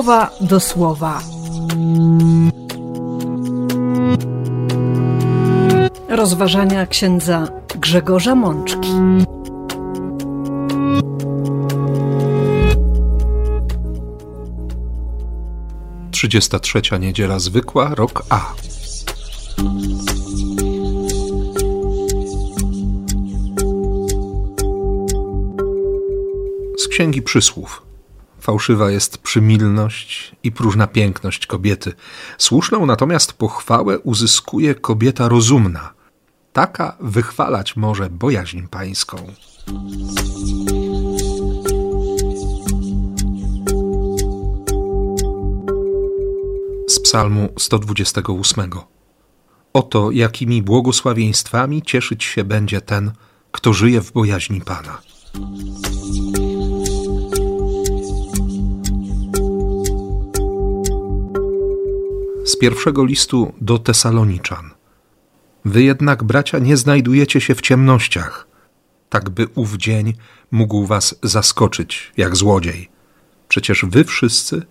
słowa do słowa. Rozważania księdza Grzegorza Mączki. Trzydziesta trzecia niedziela zwykła, rok A. Z księgi przysłów. Fałszywa jest przymilność i próżna piękność kobiety. Słuszną natomiast pochwałę uzyskuje kobieta rozumna. Taka wychwalać może bojaźń pańską. Z psalmu 128. Oto jakimi błogosławieństwami cieszyć się będzie ten, kto żyje w bojaźni Pana. Z pierwszego listu do Tesaloniczan. Wy jednak, bracia, nie znajdujecie się w ciemnościach, tak by ów dzień mógł was zaskoczyć jak złodziej. Przecież wy wszyscy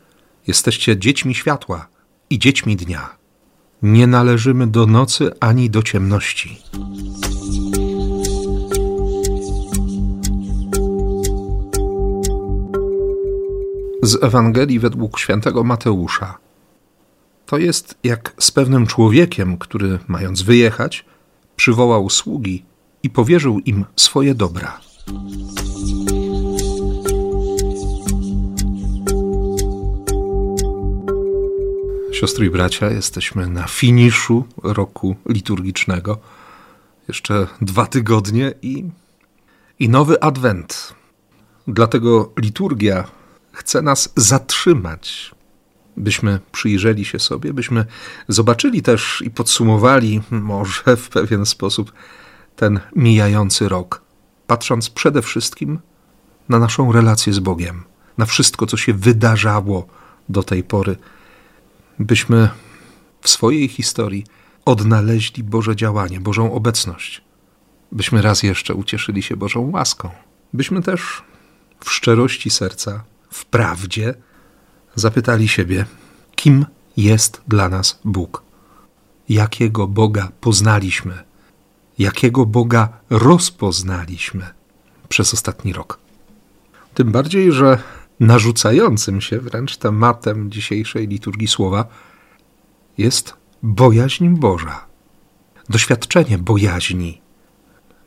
jesteście dziećmi światła i dziećmi dnia. Nie należymy do nocy ani do ciemności. Z Ewangelii według świętego Mateusza. To jest jak z pewnym człowiekiem, który, mając wyjechać, przywołał sługi i powierzył im swoje dobra. Siostry i bracia, jesteśmy na finiszu roku liturgicznego. Jeszcze dwa tygodnie i, i nowy adwent. Dlatego liturgia chce nas zatrzymać byśmy przyjrzeli się sobie, byśmy zobaczyli też i podsumowali może w pewien sposób ten mijający rok, patrząc przede wszystkim na naszą relację z Bogiem, na wszystko, co się wydarzało do tej pory, byśmy w swojej historii odnaleźli Boże działanie, Bożą obecność, byśmy raz jeszcze ucieszyli się Bożą łaską, byśmy też w szczerości serca, w prawdzie, zapytali siebie, kim jest dla nas Bóg. Jakiego Boga poznaliśmy, jakiego Boga rozpoznaliśmy przez ostatni rok. Tym bardziej, że narzucającym się wręcz tematem dzisiejszej liturgii słowa jest bojaźń Boża. Doświadczenie bojaźni.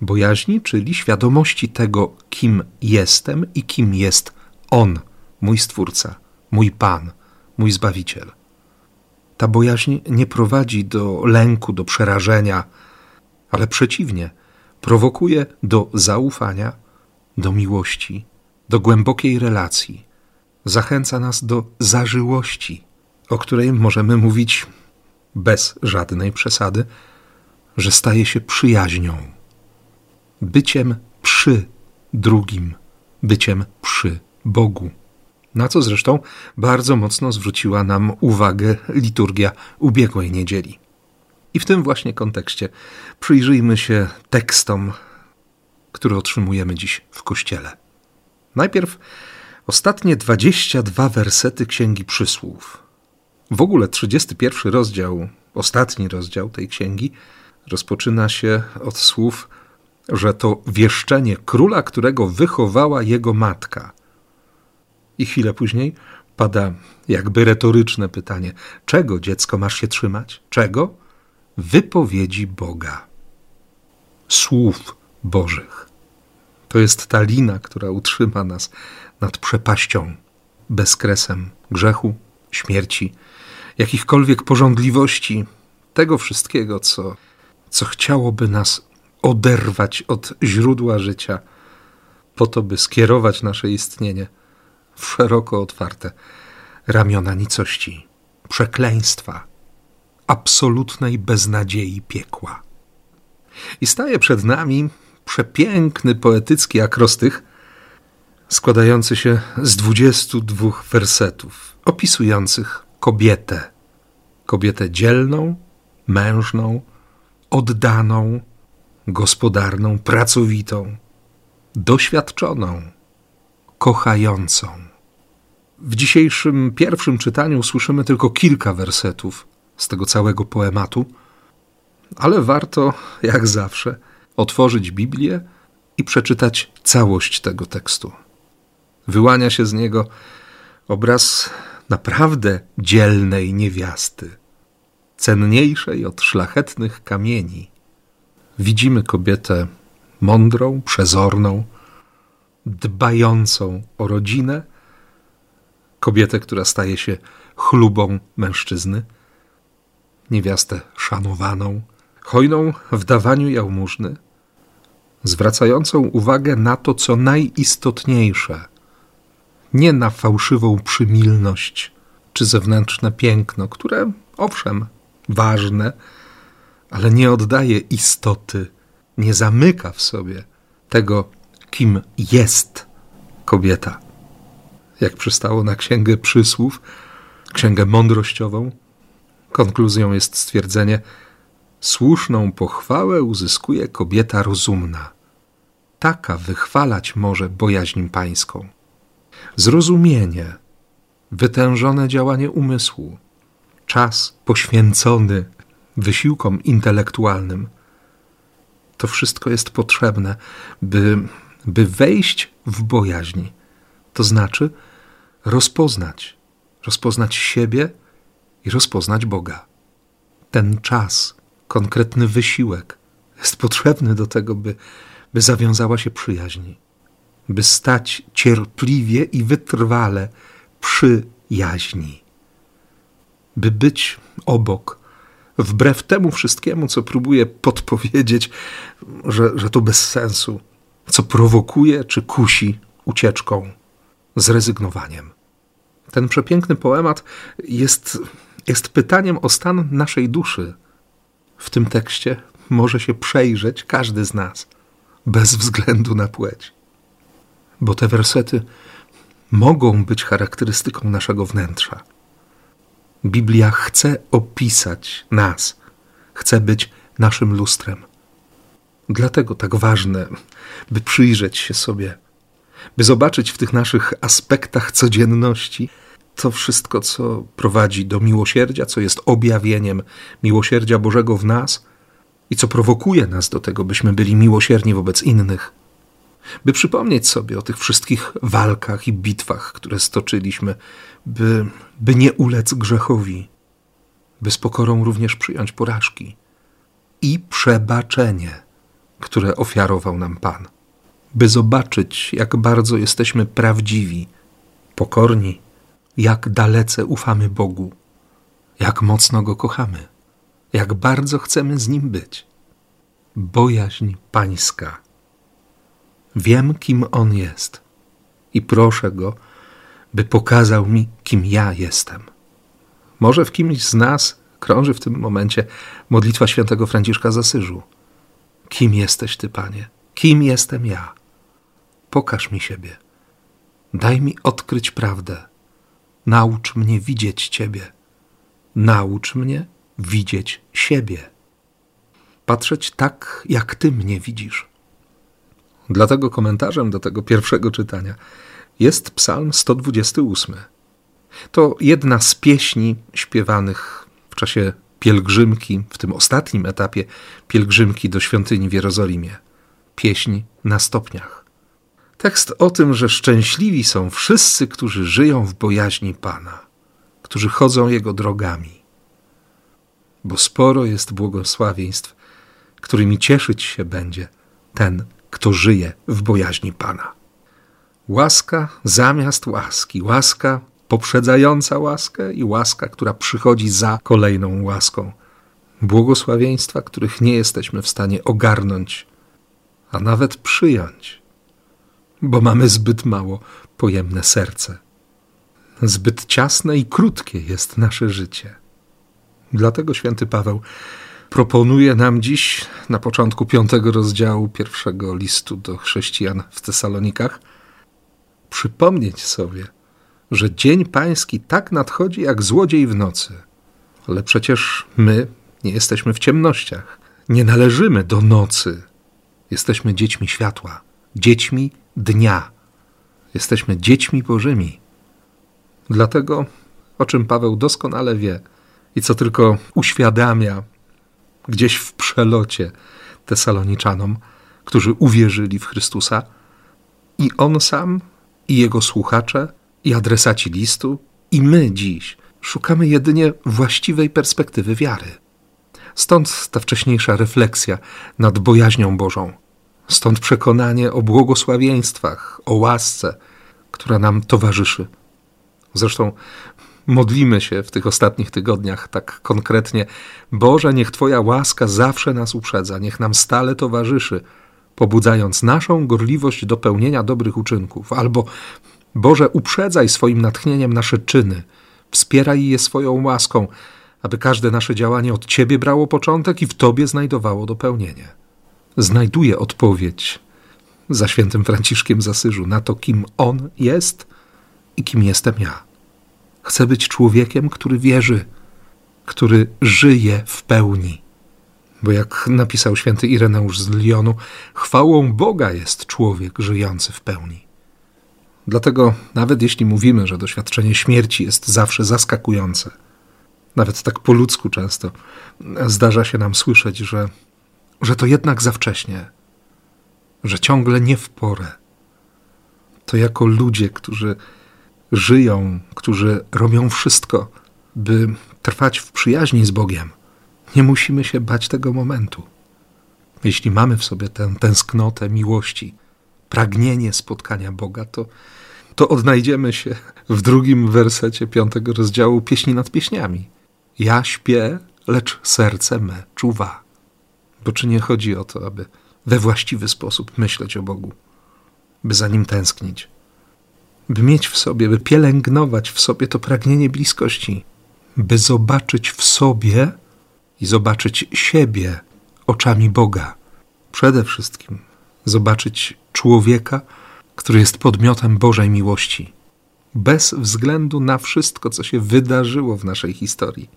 Bojaźni, czyli świadomości tego, kim jestem i kim jest On, mój Stwórca mój Pan, mój Zbawiciel. Ta bojaźń nie prowadzi do lęku, do przerażenia, ale przeciwnie, prowokuje do zaufania, do miłości, do głębokiej relacji. Zachęca nas do zażyłości, o której możemy mówić bez żadnej przesady, że staje się przyjaźnią, byciem przy drugim, byciem przy Bogu na co zresztą bardzo mocno zwróciła nam uwagę liturgia ubiegłej niedzieli. I w tym właśnie kontekście przyjrzyjmy się tekstom, które otrzymujemy dziś w kościele. Najpierw ostatnie 22 wersety Księgi Przysłów. W ogóle 31 rozdział, ostatni rozdział tej księgi, rozpoczyna się od słów, że to wieszczenie króla, którego wychowała jego matka – i chwilę później pada jakby retoryczne pytanie: czego dziecko masz się trzymać? Czego? Wypowiedzi Boga, słów Bożych. To jest ta lina, która utrzyma nas nad przepaścią, bezkresem grzechu, śmierci, jakichkolwiek porządliwości, tego wszystkiego, co, co chciałoby nas oderwać od źródła życia, po to, by skierować nasze istnienie w szeroko otwarte ramiona nicości, przekleństwa, absolutnej beznadziei piekła. I staje przed nami przepiękny poetycki akrostych, składający się z dwudziestu dwóch wersetów, opisujących kobietę. Kobietę dzielną, mężną, oddaną, gospodarną, pracowitą, doświadczoną, kochającą. W dzisiejszym pierwszym czytaniu słyszymy tylko kilka wersetów z tego całego poematu, ale warto, jak zawsze, otworzyć Biblię i przeczytać całość tego tekstu. Wyłania się z niego obraz naprawdę dzielnej niewiasty, cenniejszej od szlachetnych kamieni. Widzimy kobietę mądrą, przezorną, dbającą o rodzinę, kobietę, która staje się chlubą mężczyzny, niewiastę szanowaną, hojną w dawaniu jałmużny, zwracającą uwagę na to, co najistotniejsze, nie na fałszywą przymilność czy zewnętrzne piękno, które owszem, ważne, ale nie oddaje istoty, nie zamyka w sobie tego, kim jest kobieta. Jak przystało na księgę przysłów, księgę mądrościową, konkluzją jest stwierdzenie: Słuszną pochwałę uzyskuje kobieta rozumna. Taka wychwalać może bojaźń pańską. Zrozumienie, wytężone działanie umysłu, czas poświęcony wysiłkom intelektualnym to wszystko jest potrzebne, by, by wejść w bojaźń. To znaczy rozpoznać, rozpoznać siebie i rozpoznać Boga. Ten czas, konkretny wysiłek jest potrzebny do tego, by, by zawiązała się przyjaźń, by stać cierpliwie i wytrwale przy jaźni, by być obok, wbrew temu wszystkiemu, co próbuje podpowiedzieć, że, że to bez sensu, co prowokuje czy kusi ucieczką, zrezygnowaniem. Ten przepiękny poemat jest, jest pytaniem o stan naszej duszy. W tym tekście może się przejrzeć każdy z nas, bez względu na płeć. Bo te wersety mogą być charakterystyką naszego wnętrza. Biblia chce opisać nas, chce być naszym lustrem. Dlatego tak ważne, by przyjrzeć się sobie, by zobaczyć w tych naszych aspektach codzienności to wszystko, co prowadzi do miłosierdzia, co jest objawieniem miłosierdzia Bożego w nas i co prowokuje nas do tego, byśmy byli miłosierni wobec innych. By przypomnieć sobie o tych wszystkich walkach i bitwach, które stoczyliśmy, by, by nie ulec grzechowi, by z pokorą również przyjąć porażki i przebaczenie, które ofiarował nam Pan, by zobaczyć, jak bardzo jesteśmy prawdziwi, pokorni, jak dalece ufamy Bogu, jak mocno Go kochamy, jak bardzo chcemy z Nim być. Bojaźń Pańska Wiem, kim On jest i proszę Go, by pokazał mi, kim ja jestem. Może w kimś z nas krąży w tym momencie modlitwa świętego Franciszka z Asyżu. Kim jesteś Ty, Panie? Kim jestem ja? Pokaż mi siebie. Daj mi odkryć prawdę. Naucz mnie widzieć Ciebie. Naucz mnie widzieć siebie. Patrzeć tak, jak Ty mnie widzisz. Dlatego komentarzem do tego pierwszego czytania jest Psalm 128. To jedna z pieśni śpiewanych w czasie pielgrzymki, w tym ostatnim etapie pielgrzymki do świątyni w Jerozolimie. Pieśń na stopniach. Tekst o tym, że szczęśliwi są wszyscy, którzy żyją w bojaźni Pana, którzy chodzą Jego drogami. Bo sporo jest błogosławieństw, którymi cieszyć się będzie ten, kto żyje w bojaźni Pana. Łaska zamiast łaski, łaska poprzedzająca łaskę i łaska, która przychodzi za kolejną łaską. Błogosławieństwa, których nie jesteśmy w stanie ogarnąć, a nawet przyjąć, bo mamy zbyt mało pojemne serce. Zbyt ciasne i krótkie jest nasze życie. Dlatego święty Paweł proponuje nam dziś, na początku piątego rozdziału pierwszego listu do chrześcijan w Tesalonikach, przypomnieć sobie, że dzień pański tak nadchodzi jak złodziej w nocy. Ale przecież my nie jesteśmy w ciemnościach, nie należymy do nocy. Jesteśmy dziećmi światła, dziećmi dnia. Jesteśmy dziećmi Bożymi. Dlatego, o czym Paweł doskonale wie i co tylko uświadamia gdzieś w przelocie Tesaloniczanom, którzy uwierzyli w Chrystusa, i on sam, i jego słuchacze, i adresaci listu, i my dziś szukamy jedynie właściwej perspektywy wiary. Stąd ta wcześniejsza refleksja nad bojaźnią Bożą. Stąd przekonanie o błogosławieństwach, o łasce, która nam towarzyszy. Zresztą modlimy się w tych ostatnich tygodniach tak konkretnie: Boże, niech Twoja łaska zawsze nas uprzedza, niech nam stale towarzyszy, pobudzając naszą gorliwość do pełnienia dobrych uczynków, albo Boże, uprzedzaj swoim natchnieniem nasze czyny, wspieraj je swoją łaską, aby każde nasze działanie od Ciebie brało początek i w Tobie znajdowało dopełnienie. Znajduje odpowiedź za świętym Franciszkiem z Asyżu na to, kim On jest i kim jestem ja. Chcę być człowiekiem, który wierzy, który żyje w pełni. Bo jak napisał święty Ireneusz z Lyonu, chwałą Boga jest człowiek żyjący w pełni. Dlatego, nawet jeśli mówimy, że doświadczenie śmierci jest zawsze zaskakujące, nawet tak po ludzku często zdarza się nam słyszeć, że, że to jednak za wcześnie, że ciągle nie w porę. To jako ludzie, którzy żyją, którzy robią wszystko, by trwać w przyjaźni z Bogiem, nie musimy się bać tego momentu. Jeśli mamy w sobie tę tęsknotę miłości, pragnienie spotkania Boga, to, to odnajdziemy się w drugim wersecie piątego rozdziału Pieśni nad Pieśniami. Ja śpię, lecz serce me czuwa. Bo czy nie chodzi o to, aby we właściwy sposób myśleć o Bogu, by za nim tęsknić, by mieć w sobie, by pielęgnować w sobie to pragnienie bliskości, by zobaczyć w sobie i zobaczyć siebie oczami Boga. Przede wszystkim zobaczyć człowieka, który jest podmiotem Bożej miłości, bez względu na wszystko, co się wydarzyło w naszej historii.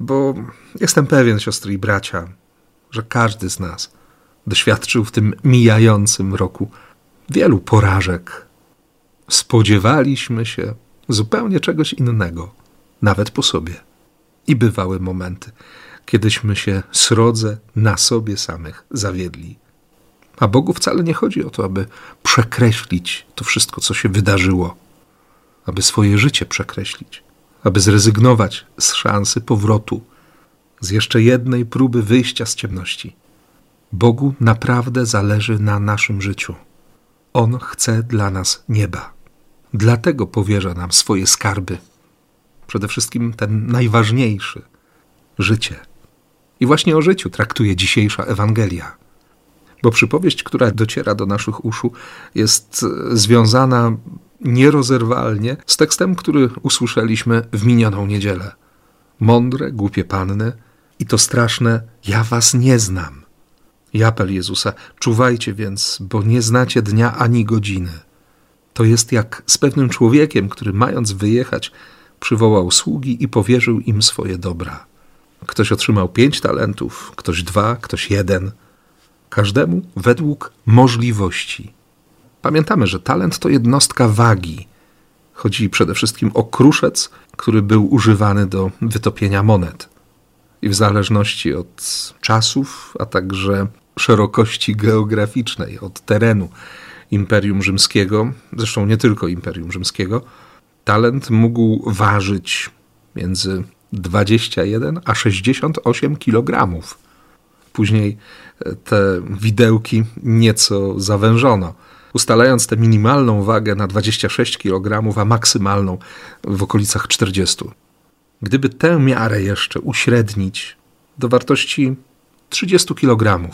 Bo jestem pewien, siostry i bracia, że każdy z nas doświadczył w tym mijającym roku wielu porażek. Spodziewaliśmy się zupełnie czegoś innego, nawet po sobie. I bywały momenty, kiedyśmy się srodze na sobie samych zawiedli. A Bogu wcale nie chodzi o to, aby przekreślić to wszystko, co się wydarzyło, aby swoje życie przekreślić, aby zrezygnować z szansy powrotu, z jeszcze jednej próby wyjścia z ciemności. Bogu naprawdę zależy na naszym życiu. On chce dla nas nieba. Dlatego powierza nam swoje skarby. Przede wszystkim ten najważniejszy życie. I właśnie o życiu traktuje dzisiejsza Ewangelia. Bo przypowieść, która dociera do naszych uszu, jest związana nierozerwalnie z tekstem, który usłyszeliśmy w minioną niedzielę. Mądre, głupie panny i to straszne, ja was nie znam. I apel Jezusa, czuwajcie więc, bo nie znacie dnia ani godziny. To jest jak z pewnym człowiekiem, który mając wyjechać, przywołał sługi i powierzył im swoje dobra. Ktoś otrzymał pięć talentów, ktoś dwa, ktoś jeden. Każdemu według możliwości. Pamiętamy, że talent to jednostka wagi. Chodzi przede wszystkim o kruszec, który był używany do wytopienia monet. I w zależności od czasów, a także szerokości geograficznej, od terenu Imperium Rzymskiego, zresztą nie tylko Imperium Rzymskiego, talent mógł ważyć między 21 a 68 kg. Później e, te widełki nieco zawężono, ustalając tę minimalną wagę na 26 kg, a maksymalną w okolicach 40. Gdyby tę miarę jeszcze uśrednić do wartości 30 kg,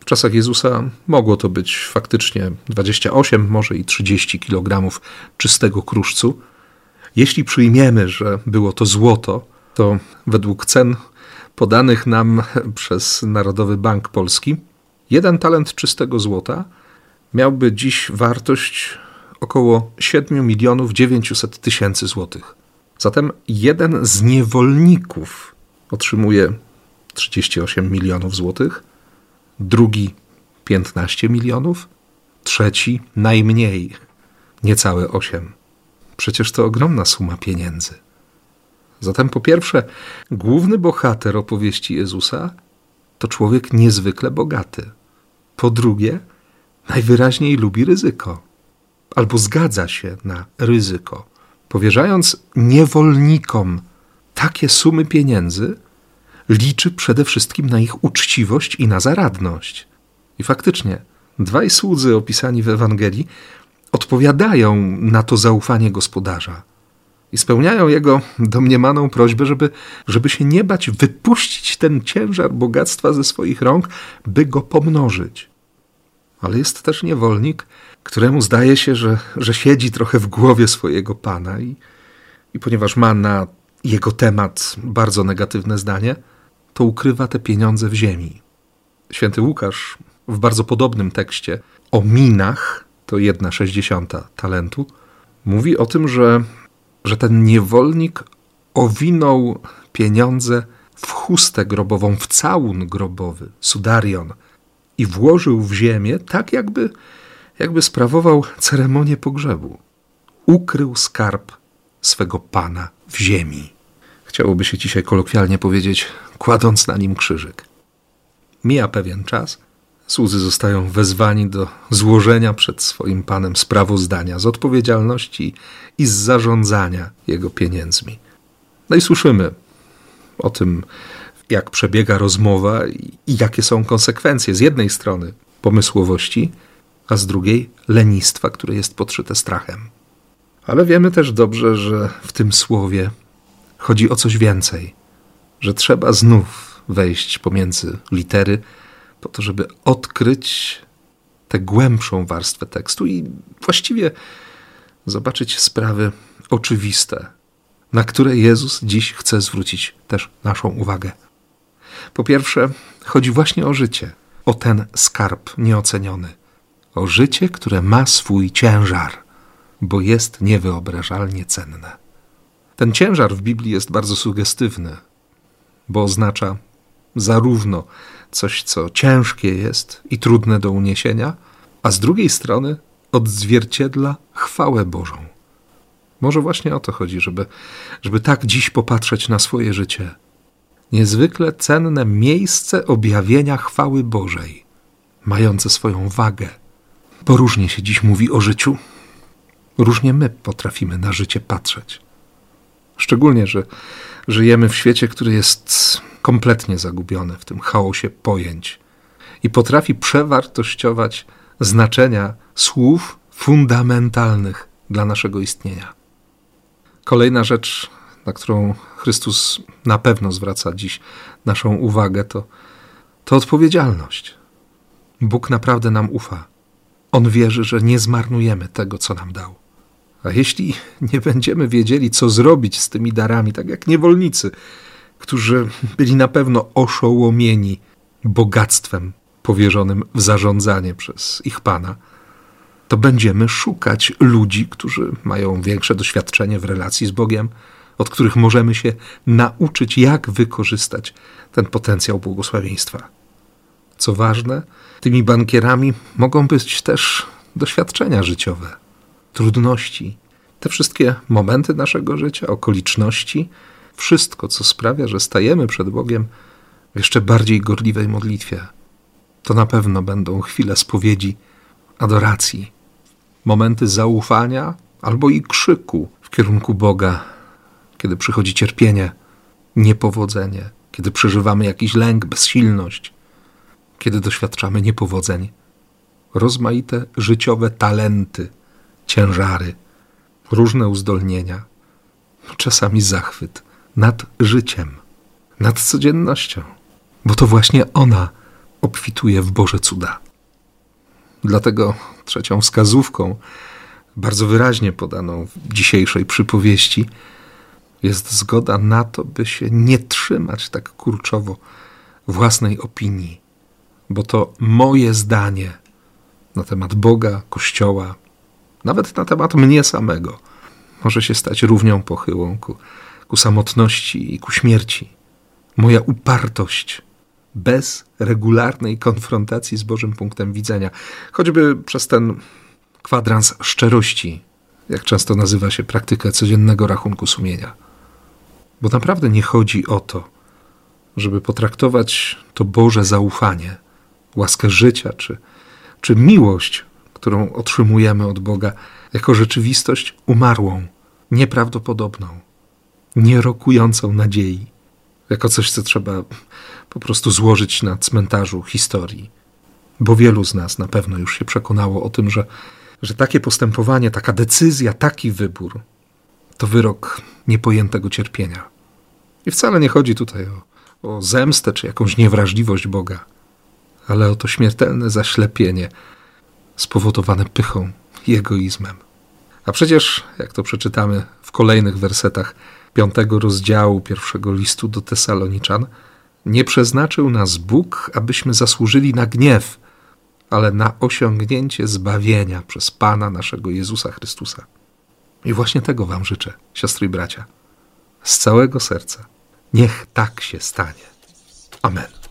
w czasach Jezusa mogło to być faktycznie 28, może i 30 kg czystego kruszcu. Jeśli przyjmiemy, że było to złoto, to według cen podanych nam przez Narodowy Bank Polski, jeden talent czystego złota miałby dziś wartość około 7 milionów 900 tysięcy złotych. Zatem jeden z niewolników otrzymuje 38 milionów złotych, drugi 15 milionów, trzeci najmniej, niecałe 8. Przecież to ogromna suma pieniędzy. Zatem po pierwsze, główny bohater opowieści Jezusa to człowiek niezwykle bogaty. Po drugie, najwyraźniej lubi ryzyko albo zgadza się na ryzyko. Powierzając niewolnikom takie sumy pieniędzy, liczy przede wszystkim na ich uczciwość i na zaradność. I faktycznie, dwaj słudzy opisani w Ewangelii odpowiadają na to zaufanie gospodarza i spełniają jego domniemaną prośbę, żeby, żeby się nie bać wypuścić ten ciężar bogactwa ze swoich rąk, by go pomnożyć. Ale jest też niewolnik, któremu zdaje się, że, że siedzi trochę w głowie swojego pana i, i ponieważ ma na jego temat bardzo negatywne zdanie, to ukrywa te pieniądze w ziemi. Święty Łukasz w bardzo podobnym tekście o minach, to jedna sześćdziesiąta talentu, mówi o tym, że, że ten niewolnik owinął pieniądze w chustę grobową, w całun grobowy, sudarion, i włożył w ziemię, tak jakby, jakby sprawował ceremonię pogrzebu. Ukrył skarb swego pana w ziemi. Chciałoby się dzisiaj kolokwialnie powiedzieć, kładąc na nim krzyżyk. Mija pewien czas, słudzy zostają wezwani do złożenia przed swoim panem sprawozdania z odpowiedzialności i z zarządzania jego pieniędzmi. No i słyszymy o tym, jak przebiega rozmowa i jakie są konsekwencje z jednej strony pomysłowości, a z drugiej lenistwa, które jest podszyte strachem. Ale wiemy też dobrze, że w tym słowie chodzi o coś więcej, że trzeba znów wejść pomiędzy litery, po to, żeby odkryć tę głębszą warstwę tekstu i właściwie zobaczyć sprawy oczywiste, na które Jezus dziś chce zwrócić też naszą uwagę. Po pierwsze, chodzi właśnie o życie, o ten skarb nieoceniony, o życie, które ma swój ciężar, bo jest niewyobrażalnie cenne. Ten ciężar w Biblii jest bardzo sugestywny, bo oznacza zarówno coś, co ciężkie jest i trudne do uniesienia, a z drugiej strony odzwierciedla chwałę Bożą. Może właśnie o to chodzi, żeby, żeby tak dziś popatrzeć na swoje życie. Niezwykle cenne miejsce objawienia chwały Bożej, mające swoją wagę. Bo różnie się dziś mówi o życiu, różnie my potrafimy na życie patrzeć. Szczególnie, że żyjemy w świecie, który jest kompletnie zagubiony w tym chaosie pojęć i potrafi przewartościować znaczenia słów fundamentalnych dla naszego istnienia. Kolejna rzecz, na którą Chrystus na pewno zwraca dziś naszą uwagę, to, to odpowiedzialność. Bóg naprawdę nam ufa. On wierzy, że nie zmarnujemy tego, co nam dał. A jeśli nie będziemy wiedzieli, co zrobić z tymi darami, tak jak niewolnicy, którzy byli na pewno oszołomieni bogactwem powierzonym w zarządzanie przez ich pana, to będziemy szukać ludzi, którzy mają większe doświadczenie w relacji z Bogiem, od których możemy się nauczyć, jak wykorzystać ten potencjał błogosławieństwa. Co ważne, tymi bankierami mogą być też doświadczenia życiowe trudności, te wszystkie momenty naszego życia, okoliczności, wszystko, co sprawia, że stajemy przed Bogiem w jeszcze bardziej gorliwej modlitwie. To na pewno będą chwile spowiedzi, adoracji, momenty zaufania albo i krzyku w kierunku Boga, kiedy przychodzi cierpienie, niepowodzenie, kiedy przeżywamy jakiś lęk, bezsilność, kiedy doświadczamy niepowodzeń, rozmaite życiowe talenty ciężary, różne uzdolnienia, czasami zachwyt nad życiem, nad codziennością, bo to właśnie ona obfituje w Boże cuda. Dlatego trzecią wskazówką, bardzo wyraźnie podaną w dzisiejszej przypowieści, jest zgoda na to, by się nie trzymać tak kurczowo własnej opinii, bo to moje zdanie na temat Boga, Kościoła, nawet na temat mnie samego, może się stać równią pochyłą ku, ku samotności i ku śmierci. Moja upartość bez regularnej konfrontacji z Bożym punktem widzenia, choćby przez ten kwadrans szczerości, jak często nazywa się praktykę codziennego rachunku sumienia. Bo naprawdę nie chodzi o to, żeby potraktować to Boże zaufanie, łaskę życia czy, czy miłość, którą otrzymujemy od Boga, jako rzeczywistość umarłą, nieprawdopodobną, nierokującą nadziei, jako coś, co trzeba po prostu złożyć na cmentarzu historii. Bo wielu z nas na pewno już się przekonało o tym, że, że takie postępowanie, taka decyzja, taki wybór to wyrok niepojętego cierpienia. I wcale nie chodzi tutaj o, o zemstę czy jakąś niewrażliwość Boga, ale o to śmiertelne zaślepienie spowodowane pychą i egoizmem. A przecież, jak to przeczytamy w kolejnych wersetach piątego rozdziału pierwszego listu do Tesaloniczan, nie przeznaczył nas Bóg, abyśmy zasłużyli na gniew, ale na osiągnięcie zbawienia przez Pana naszego Jezusa Chrystusa. I właśnie tego Wam życzę, siostry i bracia. Z całego serca. Niech tak się stanie. Amen.